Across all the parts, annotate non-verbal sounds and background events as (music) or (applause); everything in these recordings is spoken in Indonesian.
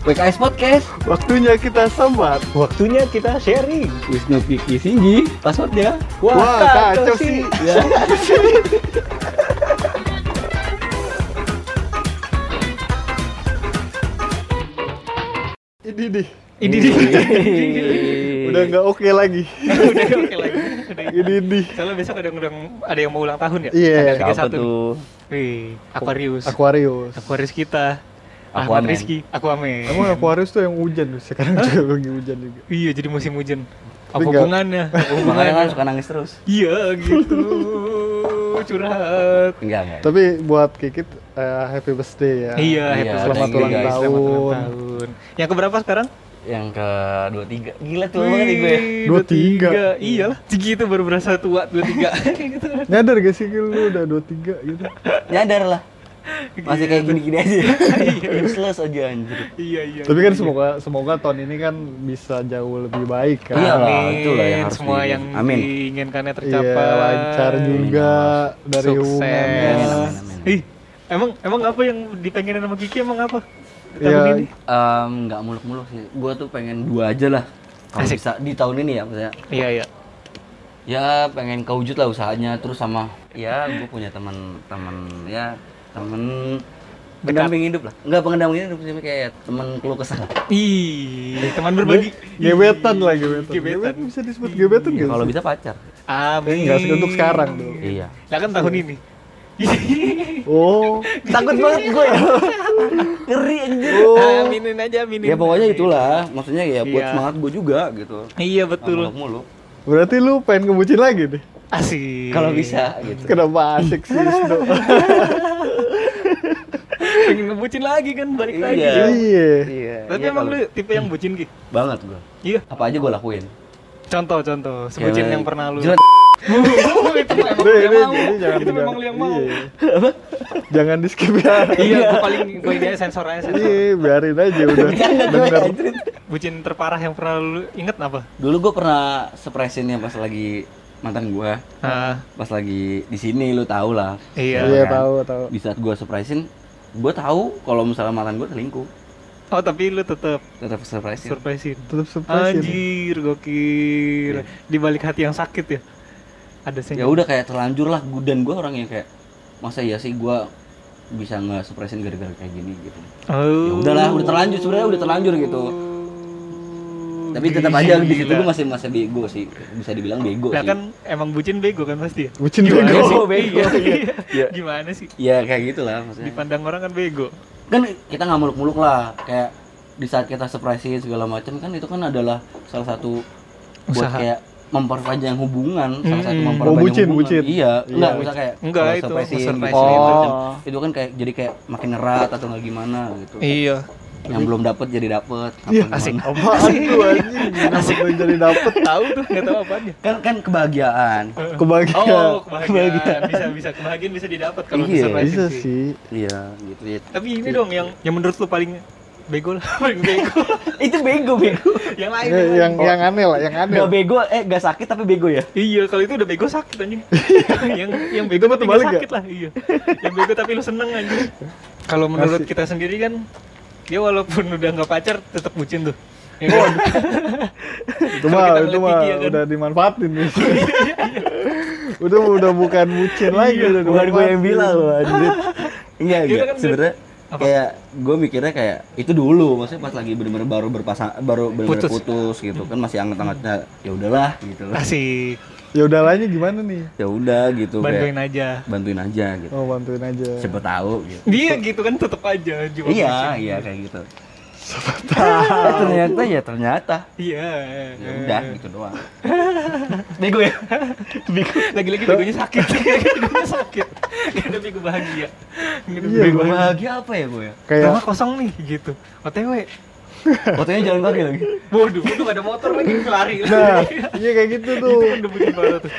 PKS Podcast Waktunya kita sambat. Waktunya kita sharing. Wisnu Piki Singgi Passwordnya Wah, kacau sih. (laughs) ya. Ini nih. Ini dia. (laughs) Udah nggak oke lagi. Udah oke lagi. Ini nih. Soalnya besok ada yang ada yang mau ulang tahun ya? Iya. Tanggal Siapa 31 nih. tuh? Wih, Aquarius. Aquarius. Aquarius kita. Aquaman. Ahmad Rizky, Aquaman. Emang Aquarius tuh yang hujan sekarang juga lagi hujan juga. Iya, jadi musim hujan. Apa nggak- hubungannya? (laughs) Makanya kan hubungannya? suka nangis terus. Iya, gitu. Curhat. Enggak, enggak. Tapi buat Kikit eh, happy birthday ya. Iya, happy Iya, Selamat ulang tahun. Selamat ulang tahun. Yang keberapa sekarang? Yang ke 23. Gila tuh banget nih gue. Wih, 23. Iyalah, segitu baru berasa tua 23. (laughs) gitu. Nyadar gak sih lu udah 23 gitu? Nyadar lah. Masih kayak gini-gini aja. (laughs) Iya. Useless aja anjir. Iya, iya. Tapi kan iya. semoga semoga tahun ini kan bisa jauh lebih baik kan. Iya lah, Amin. itulah yang harus Semua di- yang Amin. diinginkannya Iya, tercapai. lancar juga dari Sukses. hubungannya. Amin, amin, amin. Ih, emang emang apa yang dipengenin sama Kiki emang apa? Tahun Iya. ini? Em, nggak muluk-muluk sih. Gue tuh pengen dua aja lah. Kalau Asik. bisa di tahun ini ya, maksudnya. Iya, iya. Ya pengen kewujud lah usahanya. Terus sama ya gue punya teman-teman ya temen pendamping hidup lah. Enggak pendamping hidup sih kayak teman keluh kesah. Ih, teman berbagi. Gebetan lah gebetan. Gebetan. Bisa disebut gebetan Ya, gak kalau bisa pacar. Amin. Enggak sih, untuk sekarang dong. Iya. Lah kan tahun ini. (laughs) Oh, Takut banget gue ya. (laughs) Ngeri anjir. oh. Aminin aja, aminin. Ya pokoknya itulah. Maksudnya ya buat Iya. semangat gue juga gitu. Iya, Nggak betul. muluk-muluk. Berarti lu pengen ngebucin lagi nih? Asik. Kalau bisa gitu. Kenapa asik sih? (laughs) pengen ngebucin lagi kan, balik Iya. lagi. Iya. Iya. Tapi iya emang kalau- lu tipe yang bucin Ki? banget gue. Iya. Apa aja gue lakuin. Contoh, contoh. Sebutin Kayak- yang pernah lu. Jelas. (laughs) Oh, itu emang Ini, lu yang mau. Itu memang jangan- lu yang mau. iya. Jangan di skip ya. Iya, gua paling gua ini aja sensor aja sensor. Iya, biarin aja udah. Denger. Bucin terparah yang pernah lu inget apa? Dulu gue pernah surprisein pas lagi mantan gue. Ah, Pas lagi di sini lu tau lah. iya. Iya, kan? tahu, tahu. Di saat gue surprisein, gue tahu kalau misalnya mantan gue selingkuh. Oh, tapi lu tetep Tetap surprisein. surprisein. Tetap surprise ya. Anjir, gokil. Di balik hati yang sakit ya. Ada ya udah kayak terlanjur lah dan gue orang yang kayak masa ya sih gue bisa nggak surprisein gara-gara kayak gini gitu Oh. ya udahlah udah terlanjur sebenarnya udah terlanjur gitu tapi tetap aja di situ gue masih masih bego sih bisa dibilang bego Lah sih kan emang bucin bego kan pasti ya? Bucin Gimana bego. sih? bego. Iya. Iya. Gimana sih? ya kayak gitulah maksudnya Dipandang orang kan bego. kan kita nggak muluk-muluk lah kayak di saat kita surprisein segala macam kan itu kan adalah salah satu buat Usaha. kayak memperpanjang hubungan salah satu Mm-mm. memperpanjang Oh, bucin, hubungan bucin. iya enggak Iya. usah kayak Enggak, itu surprisein gitu, surprise segala itu. macam. Oh. itu kan kayak jadi kayak makin erat atau nggak gimana gitu Iya. Yang belum dapet jadi dapet Iya, Apa asik. Apaan tuh (laughs) anjing? Asik jadi dapet Tahu tuh, enggak tahu apanya. kan kan kebahagiaan kebahagiaan. Oh, kebahagiaan. Bisa bisa kebahagiaan bisa didapat kalau Iya, Bisa sih. sih. iya gitu ya Tapi ini dong yang yang menurut lu paling bego lah, (laughs) paling bego. (laughs) itu bego bego yang lain. Ya, yang lain. yang aneh lah, yang aneh. nggak bego eh nggak sakit tapi bego ya Iya, kalau itu udah bego sakit anjing. yang yang bego tapi nggak sakit lah, iya. Yang bego tapi lu seneng anjing. Kalau menurut Asik. kita sendiri kan dia walaupun udah nggak pacar tetap bucin tuh. Ya kan? (laughs) itu mah itu mah ya kan? udah dimanfaatin nih. (laughs) udah udah bukan bucin lagi udah bukan gue yang bilang loh anjir enggak Kita enggak kan sebenarnya Apa? kayak gue mikirnya kayak itu dulu maksudnya pas lagi bener-bener baru berpasang baru bener-bener Putus. putus. gitu kan masih anget-angetnya ya udahlah gitu Asik, Ya udah lahnya gimana nih? ya udah gitu bantuin kayak aja. bantuin aja gitu Oh, bantuin aja. siapa tahu gitu Dia gitu kan tetap aja jiwa iya bucin. iya kayak gitu (laughs) Eh, ternyata ya ternyata Iya. ya udah gitu doang (laughs) Bego ya? Bego. Lagi-lagi begonya sakit. (laughs) Begonya sakit. Gak ada bego bahagia. Gak ada Iya, bego bahagia apa ya gue ya Kayak Rumah kosong nih gitu. OTW. Fotonya jalan kaki lagi Waduh, waduh gak ada motor lagi (laughs) lari. nah, iya kayak gitu itu tuh. kan udah bucin parah tuh.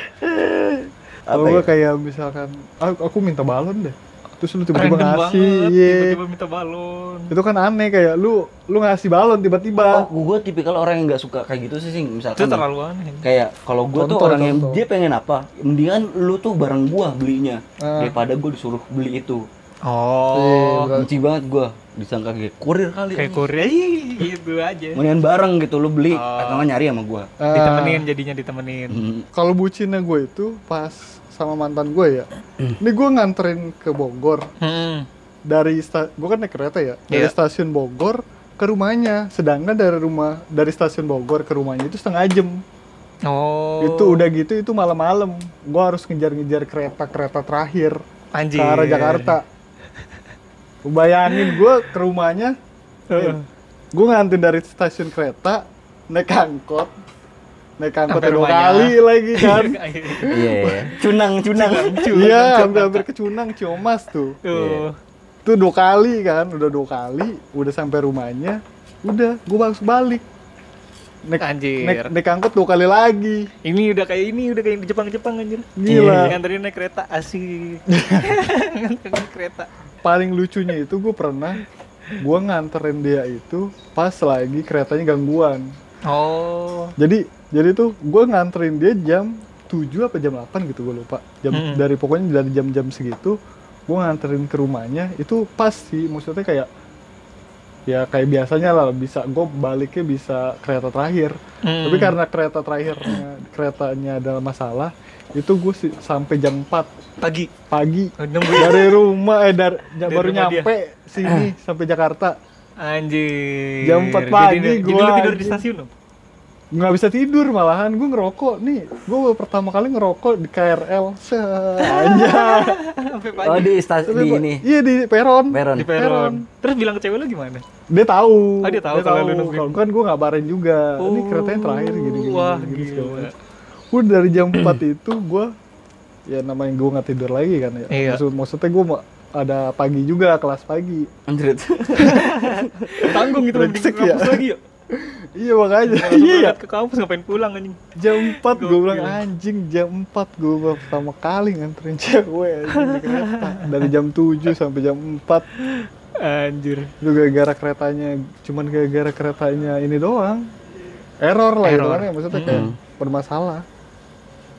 Kalau Apa gue ya? kayak misalkan, "Ah, aku minta balon deh. Terus lu tiba-tiba Random ngasih, banget. iya. Tiba-tiba minta balon. Itu kan aneh kayak lu lu ngasih balon tiba-tiba. oh gue tipikal orang yang nggak suka kayak gitu sih Sing. Itu misalkan terlalu aneh. kayak kalau gue tuh Contoh, orang yang contoh. dia pengen apa mendingan lu tuh bareng gua belinya Ah. daripada gue disuruh beli itu Oh, Iya, benci banget gua disangka kayak kurir kali kayak Korea Ih, gitu aja. Mendingan bareng gitu lu beli Oh. atau nggak nyari sama gua Ah, Ditemenin jadinya ditemenin. Hmm. Kalau bucinnya gue itu pas sama mantan gue ya. Ini gue nganterin ke Bogor Hmm. dari gue kan naik kereta ya dari Iya. stasiun Bogor ke rumahnya. Sedangkan dari rumah dari stasiun Bogor ke rumahnya itu setengah jam. Oh. Itu udah gitu itu malam-malam. Gue harus ngejar-ngejar kereta-kereta terakhir anjir. ke arah Jakarta. Bayangin gue ke rumahnya, Heeh. gue ngantin dari stasiun kereta naik angkot, naik angkot dua kali lagi kan. (laughs) iya iya. cunang cunang Iya, hampir-hampir ke Cunang, Ciomas tuh. Tuh. Tuh dua kali kan, udah dua kali, udah sampai rumahnya, udah, gue langsung balik. Naik, Anjir. naik, naik angkot dua kali lagi. Ini udah kayak ini, udah kayak di Jepang-Jepang anjir. Gila. Nganterin naik kereta asik. (laughs) Nganterin naik kereta. Paling lucunya itu gue pernah, gue nganterin dia itu pas lagi keretanya gangguan. Oh. Jadi, jadi tuh gue nganterin dia jam 7 apa jam 8 gitu gue lupa. Jam Hmm. dari pokoknya dari jam-jam segitu gue nganterin ke rumahnya itu pas sih maksudnya kayak ya kayak biasanya lah bisa gue baliknya bisa kereta terakhir. Hmm. Tapi karena kereta terakhirnya keretanya ada masalah itu gue sih sampai jam 4 pagi pagi Oh, dari rumah eh dari, Dari baru nyampe sini (clears throat) sampai Jakarta Anjir. Jam 4 Jadi- pagi gua lu tidur di stasiun dong? Nggak bisa tidur malahan. Gue ngerokok nih. Gue pertama kali ngerokok di KRL aja oh di stasiun di gua- ini. Iya di peron. Peron. Di peron. Terus bilang ke cewek lu gimana? dia tahu. Oh, dia tahu kalau lu nungguin. Kalau kan gue ngabarin juga. Ini Oh, keretanya terakhir gini gini wah, gini, gini, gila. Udah dari jam 4 (clears throat) itu gue ya namanya gue nggak tidur lagi kan ya. Iya. Maksud, maksudnya gue ada pagi juga kelas pagi. Anjir (laughs) Tanggung gitu ya. lagi ya. Iya makanya iya ya ke kampus ngapain pulang anjing? jam 4 gue bilang anjing jam 4 gue pertama kali nganterin cewek anjing di kereta dari jam 7 sampai jam 4 Anjir. itu gara-gara keretanya cuman gara-gara keretanya ini doang error lah Error. kan ya maksudnya kayak Mm. bermasalah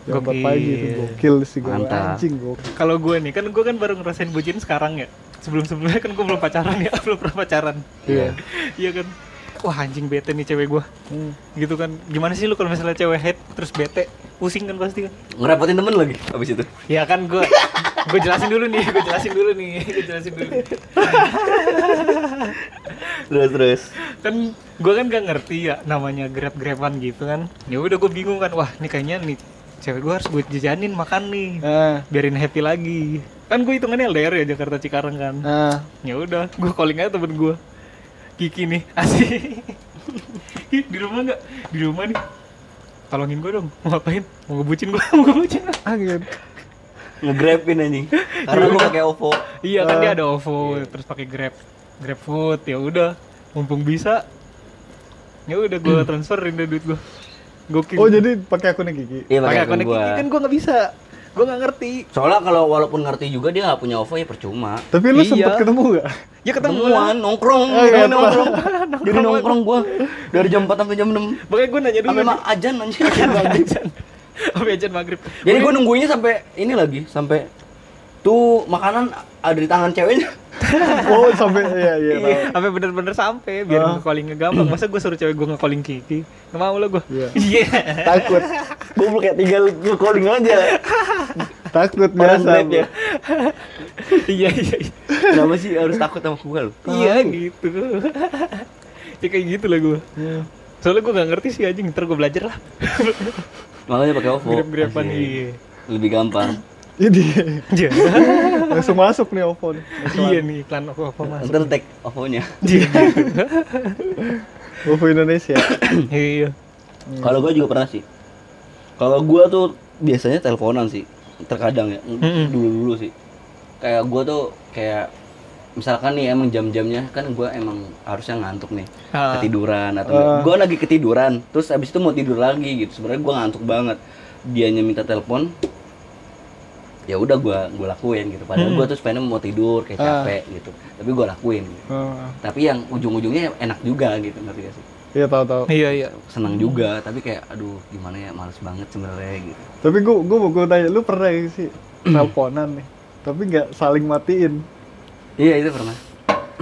jam 4 Gokil. pagi itu gokil sih gue anjing gokil Kalau gue nih, kan gue kan baru ngerasain bucin sekarang ya. Sebelum-sebelumnya kan gue belum pacaran ya, (laughs) belum pernah pacaran. iya Iya kan? Wah anjing bete nih cewek gue. Hmm. Gitu kan. Gimana sih lu kalau misalnya cewek head terus bete? Pusing kan pasti kan? ngerepotin temen lagi abis itu Ya kan gue gue jelasin dulu nih, gue jelasin dulu nih, gue jelasin dulu. terus terus Kan gue kan gak ngerti ya namanya grab-graban gitu kan. Ya udah gue bingung kan, wah ini kayaknya nih cewek gue harus gue jajanin makan nih. nah Biarin happy lagi. Kan gue hitungannya LDR ya Jakarta Cikarang kan. nah Ya udah, gue calling aja temen gue. Kiki nih, asik. Di rumah nggak? Di rumah nih. Tolongin gue dong. Mau ngapain? Mau ngebucin gue, (laughs) mau ngebucin. angin ngegrabin anjing karena gua pakai OVO Iya kan Ah. dia ada OVO, terus pakai Grab, Grab Food. Ya udah, mumpung bisa. Ya udah gue (clears throat) transferin deh duit gue. Gokil. oh jadi pakai akunnya Kiki iya pakai pakai akun akun gua Kiki kan gue nggak bisa. Gue nggak ngerti. soalnya kalau walaupun ngerti juga dia nggak punya OVO ya percuma tapi lu Iya. sempet ketemu gak Ya ketemu ketemuan nongkrong Oh, iya, nongkrong jadi Nongkrong gua dari jam 4 sampai jam 6 Makanya gue nanya dulu. sampai nih. mak ajan Ajan. Sampai ajan maghrib. jadi gua nungguinnya sampai ini lagi sampai tuh makanan ada di tangan ceweknya. (laughs) Oh sampai iya iya tahu. sampai bener-bener sampai biar Ah. nge-callingnya gampang. Masa gue suruh cewek gue nge-calling Kiki? Nggak mau lah gue Iya. iya. Takut. Gua kayak tinggal calling aja. Takut biasa. grab ya. Iya iya iya. kenapa sih harus takut sama gua lu? Iya gitu. Ya kayak gitu lah gue soalnya gue gak ngerti sih anjing. Ntar gue belajar lah. Makanya pakai OVO. Asik. iya. Lebih gampang ini Iya. (laughs) langsung masuk nih OVO nih iya nih iklan aku apa masuk ntar tag OVO-nya Iya. (laughs) OVO Indonesia (coughs) iya Kalau gue juga pernah sih. Kalau gue tuh biasanya teleponan sih, terkadang ya. Mm-mm. Dulu dulu sih. Kayak gue tuh kayak misalkan nih emang jam-jamnya kan gue emang harusnya ngantuk nih Ah. ketiduran atau Ah. gue lagi ketiduran terus abis itu mau tidur lagi gitu sebenarnya gue ngantuk banget dianya minta telepon ya udah gue gue lakuin gitu. Padahal Hmm. gue tuh sebenarnya mau tidur kayak Ah. capek gitu. Tapi gue lakuin. Gitu. Oh, tapi yang ujung-ujungnya enak juga gitu ngerti gak sih? Iya tahu tahu. Iya iya. Senang juga tapi kayak aduh gimana ya males banget sebenarnya gitu. Tapi gua gua mau gua tanya lu pernah gak sih teleponan nih? Tapi nggak saling matiin. Iya itu pernah.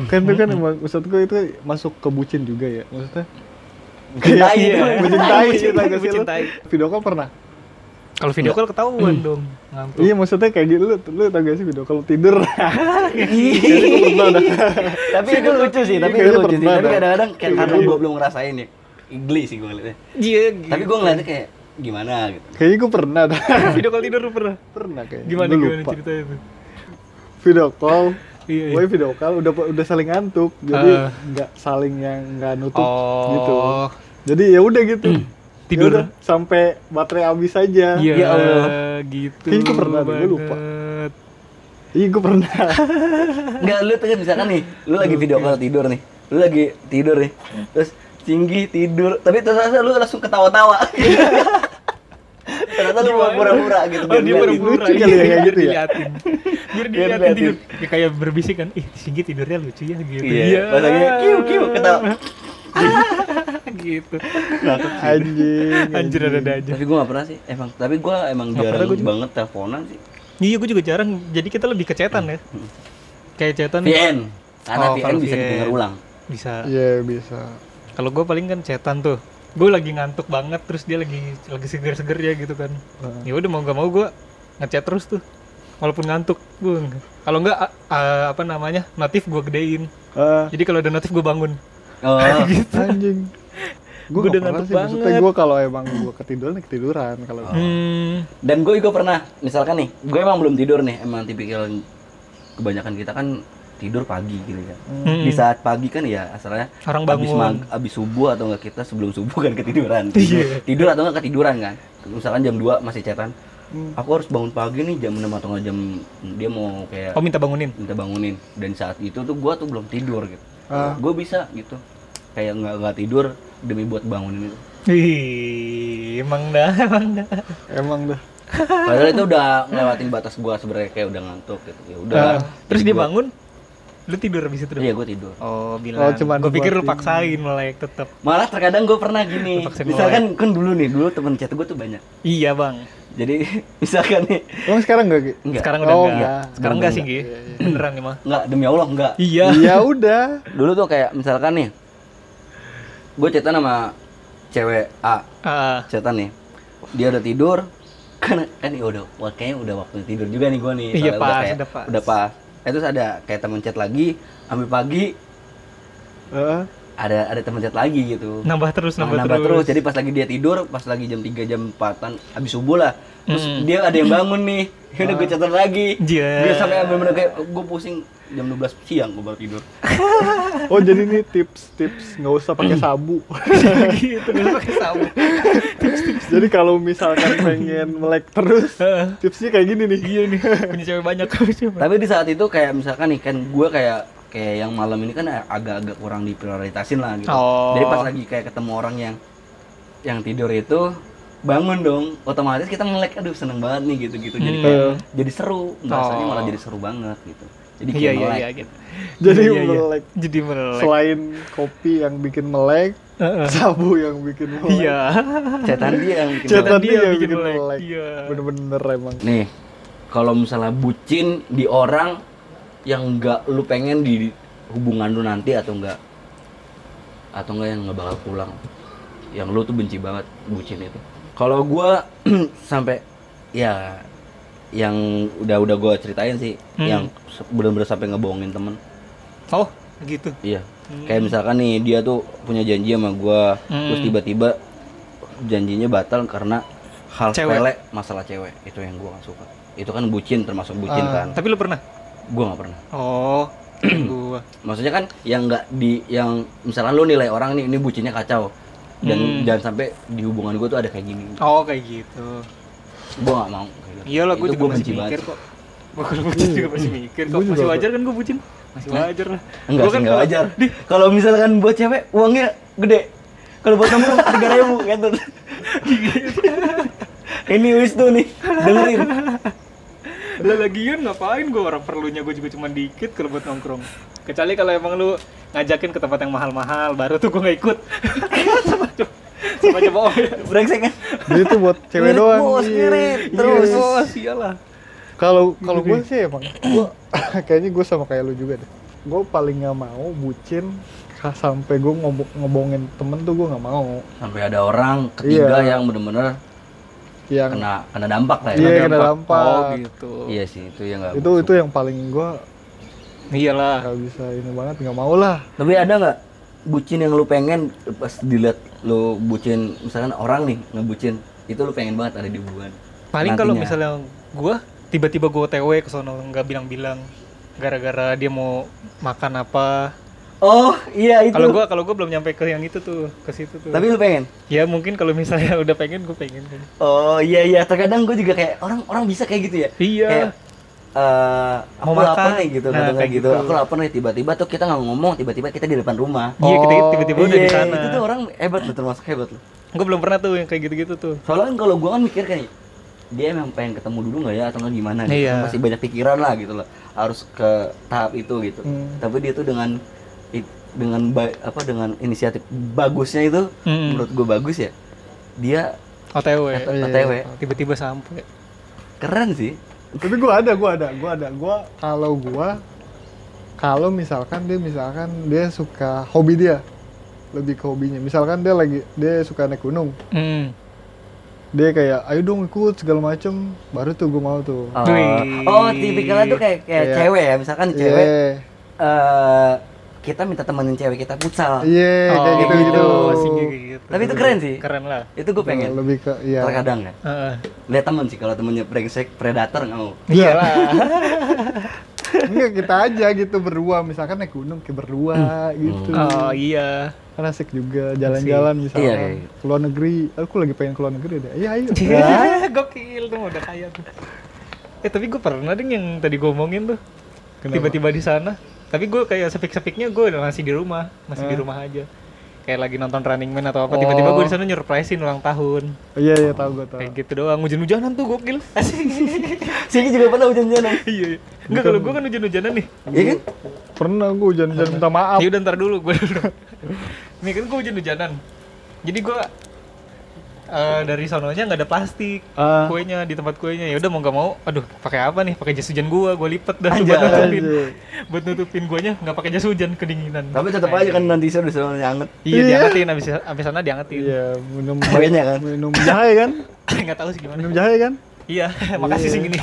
kan itu kan emang maksud gue itu masuk ke bucin juga ya maksudnya? Tai itu. bucin tai (laughs) Bucin- gitu agak sih bucin tai. video call pernah Kalau video call ketahuan dong. Ngantuk. iya maksudnya kayak gitu lu lu tau gak sih video call tidur (laughs) tapi itu lucu sih, tapi itu lucu sih. Tapi kadang-kadang kayak karena Iya. gue belum ngerasain ya. Geli sih gue ngeliatnya. Iya, Tapi gue ngeliatnya kayak gimana gitu. kayaknya gue pernah dah (laughs) video call tidur lu pernah. pernah kayaknya Gimana Gua gimana lupa. ceritanya tuh? video call Iya. Gue video call udah udah saling ngantuk jadi Ah. nggak saling yang nggak nutup Oh. gitu jadi ya udah gitu (clears throat) Tidur. Yaudah, sampai baterai habis aja Iya, Ya Allah. gitu. Kayaknya gua pernah gua lupa. iya gue pernah (laughs) Enggak, lu tuh kan misalkan nih, lu lagi video call tidur nih. Lu lagi tidur nih. Terus tinggi tidur, tapi terus lu langsung ketawa-tawa. (laughs) Ternyata lu mau pura-pura gitu. Oh, dia ngeliatin. Lucu kali ya, kayak gitu ya? Biar Biar diliatin tidur. Ya, kayak berbisik kan, ih Singgi tidurnya lucu ya gitu. Iya, lagi kiu kiu ketawa. (laughs) gitu. anjing Anjir ada aja. Tapi gua gak pernah sih, emang. Tapi gua emang pernah jarang gua juga. banget teleponan sih. Iya, gue juga jarang. Jadi kita lebih kecetan ya. Kayak cetan VN. Karena Oh, VN kalau bisa VN. didengar ulang. bisa. iya bisa Kalau gue paling kan cetan tuh. Gue lagi ngantuk banget terus dia lagi lagi seger-seger ya gitu kan. Heeh. Ya udah mau gak mau gue ngechat terus tuh. Walaupun ngantuk, gue kalau enggak a- a- apa namanya notif gue gedein. Ah, Jadi kalau ada notif gue bangun. Oh, (laughs) anjing gue ngantuk sih maksudnya banget. gue kalau emang gue ketiduran ya ketiduran kalau Hmm. dan gue juga pernah, misalkan nih, gue emang belum tidur nih, emang tipikal kebanyakan kita kan tidur pagi gitu kan. Hmm. Di saat pagi kan ya asalnya Orang bangun. mag, habis subuh atau enggak kita sebelum subuh kan ketiduran. (laughs) Iya. Tidur, tidur atau enggak ketiduran kan. Misalkan jam 2 masih cetan. Hmm. Aku harus bangun pagi nih jam 6 atau enggak jam dia mau kayak Oh minta bangunin. minta bangunin dan saat itu tuh gua tuh belum tidur gitu. Ah. Gue bisa gitu. Kayak nggak nggak tidur demi buat bangunin itu. Ih, emang dah, emang dah. emang dah Padahal itu udah ngelewatin batas gua sebenarnya kayak udah ngantuk gitu. Ya udah. Ah, terus dia gua- bangun, lu tidur habis itu? Iya, gue tidur. Oh, Oh, bilang. cuman gue pikir lu paksain melek tetep. Malah terkadang gue pernah gini. Misalkan kan dulu nih, dulu temen chat gue tuh banyak. Iya, Bang. Jadi (laughs) misalkan nih, emang sekarang gak enggak. Sekarang udah Oh, enggak. enggak. Sekarang enggak sih, Gi. Iya, Beneran nih, mah. Enggak, demi Allah enggak. Iya. ya udah Dulu tuh kayak misalkan nih, gue chatan sama cewek A, Ah, chatan nih. Dia udah tidur, (laughs) kan kan ya udah, kayaknya udah waktu tidur juga nih gue nih. Iya, pas, kayak- udah pas. Udah pas. Eh, terus ada kayak temen chat lagi, ambil pagi Ah, ada ada temen chat lagi gitu. nambah terus, Nah, nambah, nambah terus. terus. Jadi pas lagi dia tidur, pas lagi jam 3 jam 4-an habis subuh lah. Terus Hmm. dia ada yang bangun nih. Ya (laughs) udah gue catat lagi. Iya. Dia sampai bener-bener kayak gue pusing jam 12 siang gue baru tidur. (laughs) oh jadi ini tips-tips (laughs) nggak usah pakai sabu gitu, nggak pakai sabu. jadi kalau misalkan pengen melek terus tipsnya kayak gini nih Iya nih, punya cewek banyak? Tapi di saat itu kayak misalkan nih kan gue kayak kayak yang malam ini kan agak-agak kurang diprioritasin lah gitu. Oh. Jadi pas lagi kayak ketemu orang yang yang tidur itu bangun dong otomatis kita melek aduh seneng banget nih gitu-gitu jadi Hmm. kayak jadi seru rasanya Oh. malah jadi seru banget gitu jadi kayak Iya, iya, melek iya, gitu. jadi Iya, iya, iya. melek Jadi melek. selain kopi yang bikin melek Heeh. sabu yang bikin melek Iya. cetan dia yang bikin Cetan melek. dia dia yang bikin bikin melek. melek Iya. bener-bener emang nih kalau misalnya bucin di orang yang nggak lu pengen di hubungan lu nanti atau enggak atau enggak yang nggak bakal pulang yang lu tuh benci banget bucin itu kalau gua (clears throat) sampai ya yang udah udah gua ceritain sih Hmm. yang bener-bener sampai ngebohongin temen Oh, gitu. iya kayak misalkan nih dia tuh punya janji sama gua terus Hmm. tiba-tiba janjinya batal karena hal Cewek. sepele masalah cewek itu yang gua gak suka itu kan bucin termasuk bucin Ah. kan Tapi lu pernah? gua nggak pernah Oh, (clears throat) gua. maksudnya kan yang nggak di yang misalkan lu nilai orang nih ini bucinnya kacau dan Hmm. jangan sampai di hubungan gua tuh ada kayak gini Oh, kayak gitu. Gua nggak mau. Iyalah, gua Itu juga gua masih benci mikir kok. Gua kalau bucin juga masih mikir kok. Masih wajar kan gua bucin? Masih wajar lah. enggak Gua sih nggak kalau- wajar kalau misalkan buat cewek uangnya gede kalau buat nongkrong (laughs) tiga ribu gitu (laughs) ini wis tuh nih dengerin Lah lagian ngapain gua orang perlunya gua juga cuma dikit kalau buat nongkrong. Kecuali kalau emang lu ngajakin ke tempat yang mahal-mahal, baru tuh gua nggak ikut. (laughs) sama coba oh ya. brengsek kan jadi itu buat cewek Ngirit, doang bos, iya. ngirit. Iya. Terus. Oh, iyalah. Kalau kalau gue sih emang gue (coughs) kayaknya gue sama kayak lu juga deh. Gue paling nggak mau bucin sampai gue ngobongin temen tuh gue nggak mau. Sampai ada orang ketiga Iya. yang bener-bener Yang kena kena dampak lah ya. Iya, kena Oh dampak. gitu. Iya sih, itu yang nggak. itu itu yang paling gue Iyalah. nggak bisa ini banget nggak mau lah. Tapi ada nggak bucin yang lu pengen pas dilihat lu bucin misalkan orang nih ngebucin itu lu pengen banget ada di hubungan. Paling kalau misalnya gua tiba-tiba gua OTW ke sono nggak bilang-bilang gara-gara dia mau makan apa. Oh iya itu. Kalau gua kalau gua belum nyampe ke yang itu tuh, ke situ tuh. Tapi lu pengen? ya mungkin kalau misalnya (laughs) udah pengen gua pengen. Oh iya iya terkadang gue juga kayak orang orang bisa kayak gitu ya. Iya. Kayak eh aku Mau lapar nih gitu Nah, kadang kayak gitu. gitu. Aku lapar nih tiba-tiba tuh kita nggak ngomong tiba-tiba kita di depan rumah. Iya, kita Oh, tiba-tiba udah di Iya, sana. Itu tuh orang hebat loh termasuk hebat loh. Gua belum pernah tuh yang kayak gitu-gitu tuh. Soalnya kan kalau gua kan mikir kan dia emang pengen ketemu dulu nggak ya atau gimana gitu. Iya. Masih banyak pikiran lah gitu loh. Harus ke tahap itu gitu. Hmm. Tapi dia tuh dengan dengan apa dengan inisiatif bagusnya itu Mm. menurut gua bagus ya. Dia OTW. OTW Tiba-tiba sampai. keren sih. Tapi gue ada, gue ada, gue ada. Gue kalau gue kalau misalkan dia misalkan dia suka hobi dia lebih ke hobinya. Misalkan dia lagi dia suka naik gunung, Hmm. dia kayak ayo dong ikut segala macem, baru tuh gue mau tuh. Oh, Wih. oh tipikalnya tuh kayak kayak Kayak- cewek ya, misalkan Iya, cewek eh kita minta temenin cewek kita futsal. iya kayak gitu gitu. gitu. kayak gitu. Tapi itu keren sih. Keren lah. Itu gue pengen. Lebih ke iya. Terkadang ya. Heeh. Lihat temen sih kalau temennya brengsek predator nggak mau. Iyalah. Enggak (laughs) kita aja gitu berdua, misalkan naik gunung kayak berdua gitu. oh iya. Kan asik juga jalan-jalan misalkan Iya, gitu. ke luar negeri. Aku lagi pengen ke luar negeri deh. Iya ayo. (laughs) Gokil tuh udah kaya tuh. Eh tapi gue pernah deh yang tadi gue omongin tuh. Kenapa? Tiba-tiba di sana. Tapi gue kayak sepik-sepiknya gue masih di rumah, masih di Eh. rumah aja. Kayak lagi nonton Running Man atau apa, tiba-tiba gue di sana nyurprisein ulang tahun. Iya iya tahu gue tahu. Kayak gitu doang, hujan-hujanan tuh gokil. (laughs) Sini juga pernah hujan-hujanan. (laughs) iya. iya. Enggak kalau gue kan hujan-hujanan nih. Iya kan? Pernah gue hujan-hujan minta maaf. Ya udah ntar dulu gue. (laughs) Nih kan gue hujan-hujanan. Jadi gue eh, dari sononya nggak ada plastik Ah. kuenya di tempat kuenya ya udah mau nggak mau aduh pakai apa nih pakai jas hujan gua gua lipet Anjay. buat nutupin Anjay. buat nutupin guanya nggak pakai jas hujan kedinginan Tapi tetap aja kan nanti saya udah selalu anget. iya Iya. diangetin abis abis sana diangetin Iya, minum (laughs) Kuenya kan? minum jahe kan? (laughs) nggak tahu sih gimana Minum jahe kan? iya (laughs) makasih sih gini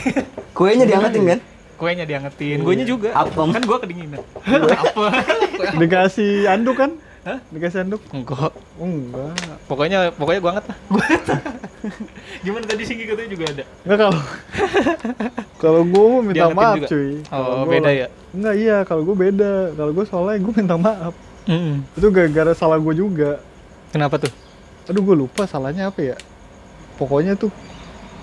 Kuenya diangetin kan? kuenya diangetin guanya juga Apem. kan gua kedinginan apa Dikasih anduk kan? Hah? Dikasih anduk? enggak enggak. pokoknya pokoknya gua anget lah gua gimana (laughs) tadi singgi katanya juga ada Enggak kalau (laughs) kalau gue mau minta Diangetin maaf juga? cuy. Kalau oh gua- beda ya Enggak iya, kalau gue beda. Kalau gue soalnya gue minta maaf. Mm-mm. Itu gara-gara salah gue juga. kenapa tuh Aduh gue lupa salahnya apa ya. Pokoknya tuh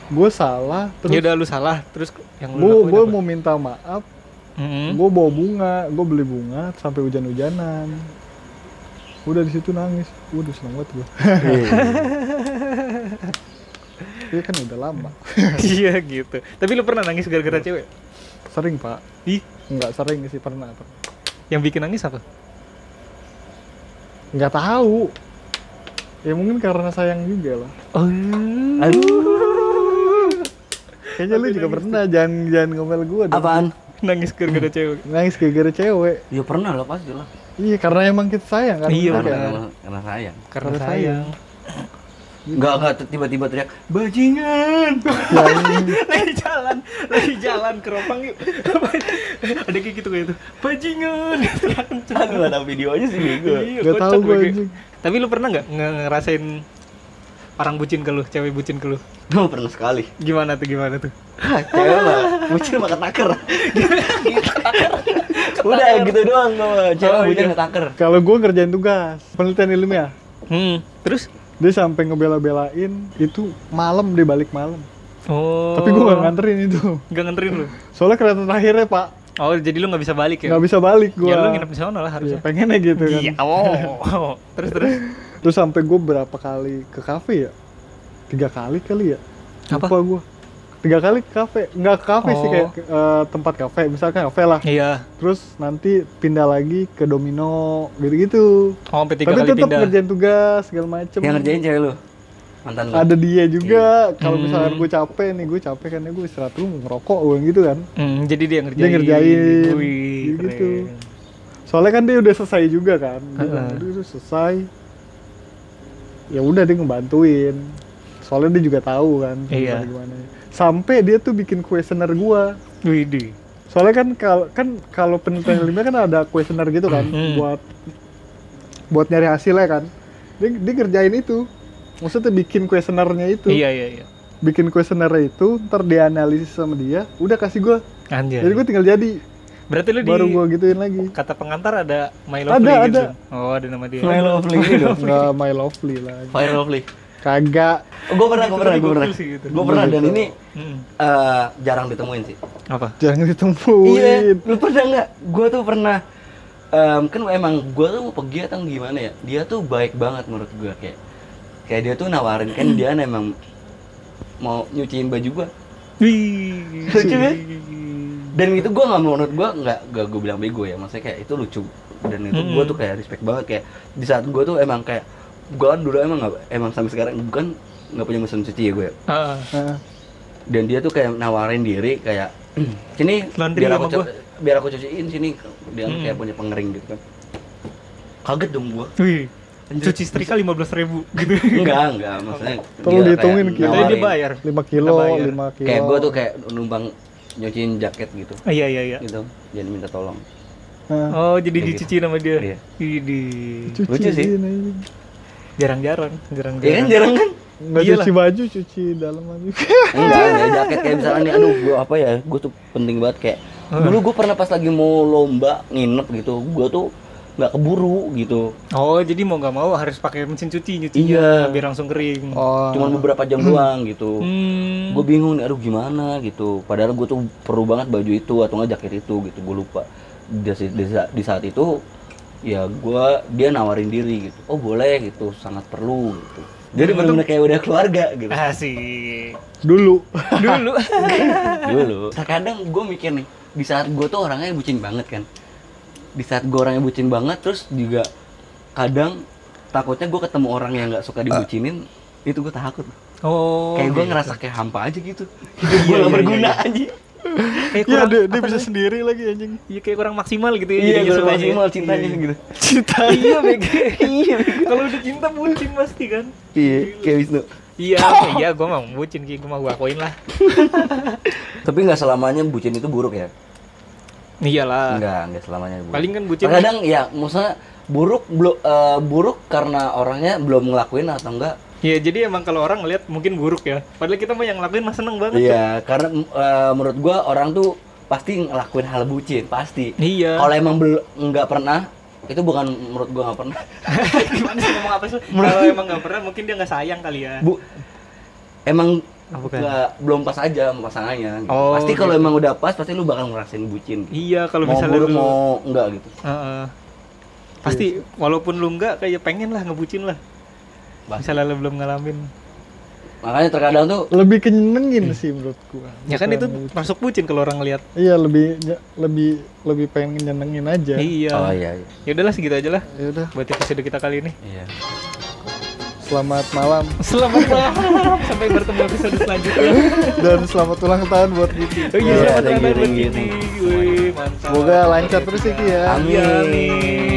gue salah ya terus udah lu salah terus yang lu gue mau minta maaf Mm-mm. gue bawa bunga gue beli bunga sampai hujan-hujanan udah di situ nangis. Udah seneng banget gue Iya. Kan udah lama. Iya gitu. Tapi lu pernah nangis gara-gara cewek? Sering pak. Ih. Nggak sering sih pernah pernah. yang bikin nangis apa? Nggak tahu. Ya mungkin karena sayang juga lah. Oh. Aduh. kayaknya lu juga pernah. jangan jangan ngomel gue. Apaan? nangis gara-gara cewek. Nangis gara-gara cewek. Ya pernah lah pasti lah. Iya karena emang kita sayang kan Iya, Karena, karena, karena sayang. karena Karena sayang Enggak enggak tiba-tiba teriak bajingan. (laughs) lagi jalan lagi jalan keropang yuk (laughs) ada kayak gitu kayak itu bajingan (laughs) enggak tahu videonya sih gue. Iya, Nggak kocak tahu anjing. tapi lu pernah nggak nge- ngerasain orang bucin ke lu cewek bucin ke lu Gue pernah sekali. gimana tuh gimana tuh Hah, Cewek mah bucin mah ketaker. Udah gitu doang gue. Cewek Oh, iya. ketaker. kalau gue ngerjain tugas penelitian ilmiah. Hmm. Terus? Dia sampai ngebela-belain itu malam dia balik malam. Oh. Tapi gue gak nganterin itu. Nggak nganterin lu? Soalnya kereta terakhirnya pak. Oh jadi lu nggak bisa balik ya? Nggak bisa balik gue ya lu nginep di sana lah harusnya. Pengennya gitu kan. Iya oh. Terus terus? Terus sampai gue berapa kali ke kafe ya? Tiga kali kali ya. Apa? lupa gue tiga kali ke kafe. Nggak ke kafe sih Oh. kayak eh, tempat kafe. Misalkan kafe lah. Iya. Terus nanti pindah lagi ke domino gitu gitu oh sampai tiga tapi kali tetap pindah. ngerjain tugas segala macem. Yang ngerjain cewek lu. mantan lu? Ada dia juga. Kalau Hmm. misalkan gue capek nih gue capek kan ya gue istirahat dulu ngerokok gue gitu kan. Hmm, jadi dia ngerjain. dia ngerjain. Wih, gitu. keren. soalnya kan dia udah selesai juga kan. Dia Heeh. bilang, "Aduh, udah selesai. Ya udah dia ngebantuin soalnya dia juga tahu kan Iya. gimana sampai dia tuh bikin kuesioner gua Wih, di. soalnya kan kalau kan kalau penelitian ilmiah kan ada kuesioner gitu kan Hmm. buat buat nyari hasilnya kan dia, dia ngerjain itu maksudnya bikin kuesionernya itu Iya, iya, iya. bikin kuesionernya itu ntar dianalisis sama dia udah kasih gua Anjir. jadi gua tinggal jadi Berarti lu di baru gua gituin lagi kata pengantar ada My Ada, Lovely gitu. ada. Oh, ada nama dia. My lovely gitu (laughs) nggak my lovely lah Fire lovely kagak gue pernah gue pernah gue pernah gitu. gue pernah dan ini Hmm. eh, jarang ditemuin sih Apa? jangan ditemuin Iya, lu pernah nggak? Gue tuh pernah, em, kan emang gue tuh mau pergi atau gimana ya? Dia tuh baik banget menurut gue kayak, kayak dia tuh nawarin kan dia emang mau nyuciin baju gue. Wih. Lucu ya? Dan itu gue nggak menurut gue nggak gak gue bilang bego ya, maksudnya kayak itu lucu. Dan itu gue Mm-mm. tuh kayak respect banget kayak di saat gue tuh emang kayak gue kan dulu emang nggak emang sampai sekarang bukan nggak punya mesin cuci ya gue. Ah, Nah, Dan dia tuh kayak nawarin diri kayak (clears throat) sini Laundry biar aku sama cu- gua." biar aku cuciin sini dia Mm. kayak punya pengering gitu kan kaget dong Wih. Cuci setrika 15 ribu (laughs) gitu. enggak enggak maksudnya Tolong dihitungin, kayak Ki. Tapi nawarin. dia bayar. 5 kilo. 5 kilo. kayak gua tuh kayak numpang nyuciin jaket gitu Ah, iya, iya, iya. gitu jadi minta tolong Oh, jadi Kayak dicuci sama dia. Iya. Cuci lucu sih. ini. Jarang-jarang, jarang-jarang. ya kan jarang kan Nggak Iyalah. cuci baju, cuci dalam aja. (laughs) enggak enggak jaket kayak misalnya nih aduh gua apa ya gua tuh penting banget kayak dulu gua pernah pas lagi mau lomba nginep gitu gua tuh nggak keburu gitu Oh, jadi mau nggak mau harus pakai mesin cuci nyucinya Iya. biar langsung kering. Oh. cuman beberapa jam doang gitu Hmm. gue bingung nih aduh gimana gitu padahal gue tuh perlu banget baju itu atau nggak jaket itu gitu gue lupa di, di, di saat itu ya gue dia nawarin diri gitu oh boleh gitu sangat perlu gitu jadi benar-benar kayak udah keluarga gitu Asik. Dulu. (laughs) Dulu. dulu terkadang gue mikir nih di saat gue tuh orangnya bucin banget kan di saat gue orangnya bucin banget terus juga kadang takutnya gue ketemu orang yang nggak suka dibucinin itu gue takut Oh. kayak gue gitu. ngerasa kayak hampa aja gitu (laughs) hidup gue Iya, gak iya, berguna iya. aja Kayak Iya, kurang, dia, dia apa bisa sendiri lagi anjing. Iya kayak kurang maksimal gitu ya. iya sukanya. maksimal cintanya Iya. gitu (laughs) Cinta. (laughs) Iya, Bege. (laughs) Iya, Kalau udah cinta bucin pasti kan. iya kayak Wisnu Iya, iya, gue mau bucin, Ki. gue mau gue akuin lah. tapi nggak selamanya bucin itu buruk ya Iyalah. Enggak, enggak selamanya buruk. Paling kan bucin. Kadang ya, maksudnya buruk belum buruk karena orangnya belum ngelakuin atau enggak? Iya, jadi emang kalau orang ngeliat mungkin buruk ya. Padahal kita mah yang ngelakuin mah seneng banget. Iya, karena eh, menurut gua orang tuh pasti ngelakuin hal bucin, pasti. Iya. Kalau emang nggak pernah, itu bukan menurut gua nggak pernah. (laughs) Gimana sih ngomong apa sih? (laughs) Kalau emang nggak pernah, mungkin dia nggak sayang kali ya. Bu, emang bukan. nggak belum pas aja sama pasangannya. gitu. Oh, pasti kalau gitu. emang udah pas, pasti lu bakal ngerasain bucin. Gitu. Iya, kalau mau misalnya buruk lu, mau enggak gitu. Heeh. pasti walaupun lu nggak kayak pengen lah ngebucin lah. Pasti. Misalnya lu belum ngalamin. Makanya terkadang tuh Lebih kenyenengin sih menurut gua. Ya kan itu Bukan- masuk bucin kalau orang lihat. Iya, lebih lebih lebih pengen nyenengin aja. Iya. Oh iya, iya. Ya udahlah segitu aja lah Ya udah, buat episode kita kali ini. Iya. selamat malam (laughs) Selamat malam. Sampai bertemu episode selanjutnya. dan selamat ulang tahun buat Giti. Oh iya, Iya, selamat you, malam buat Giti. Semoga lancar terus ya Ki ya. Amin. Amin.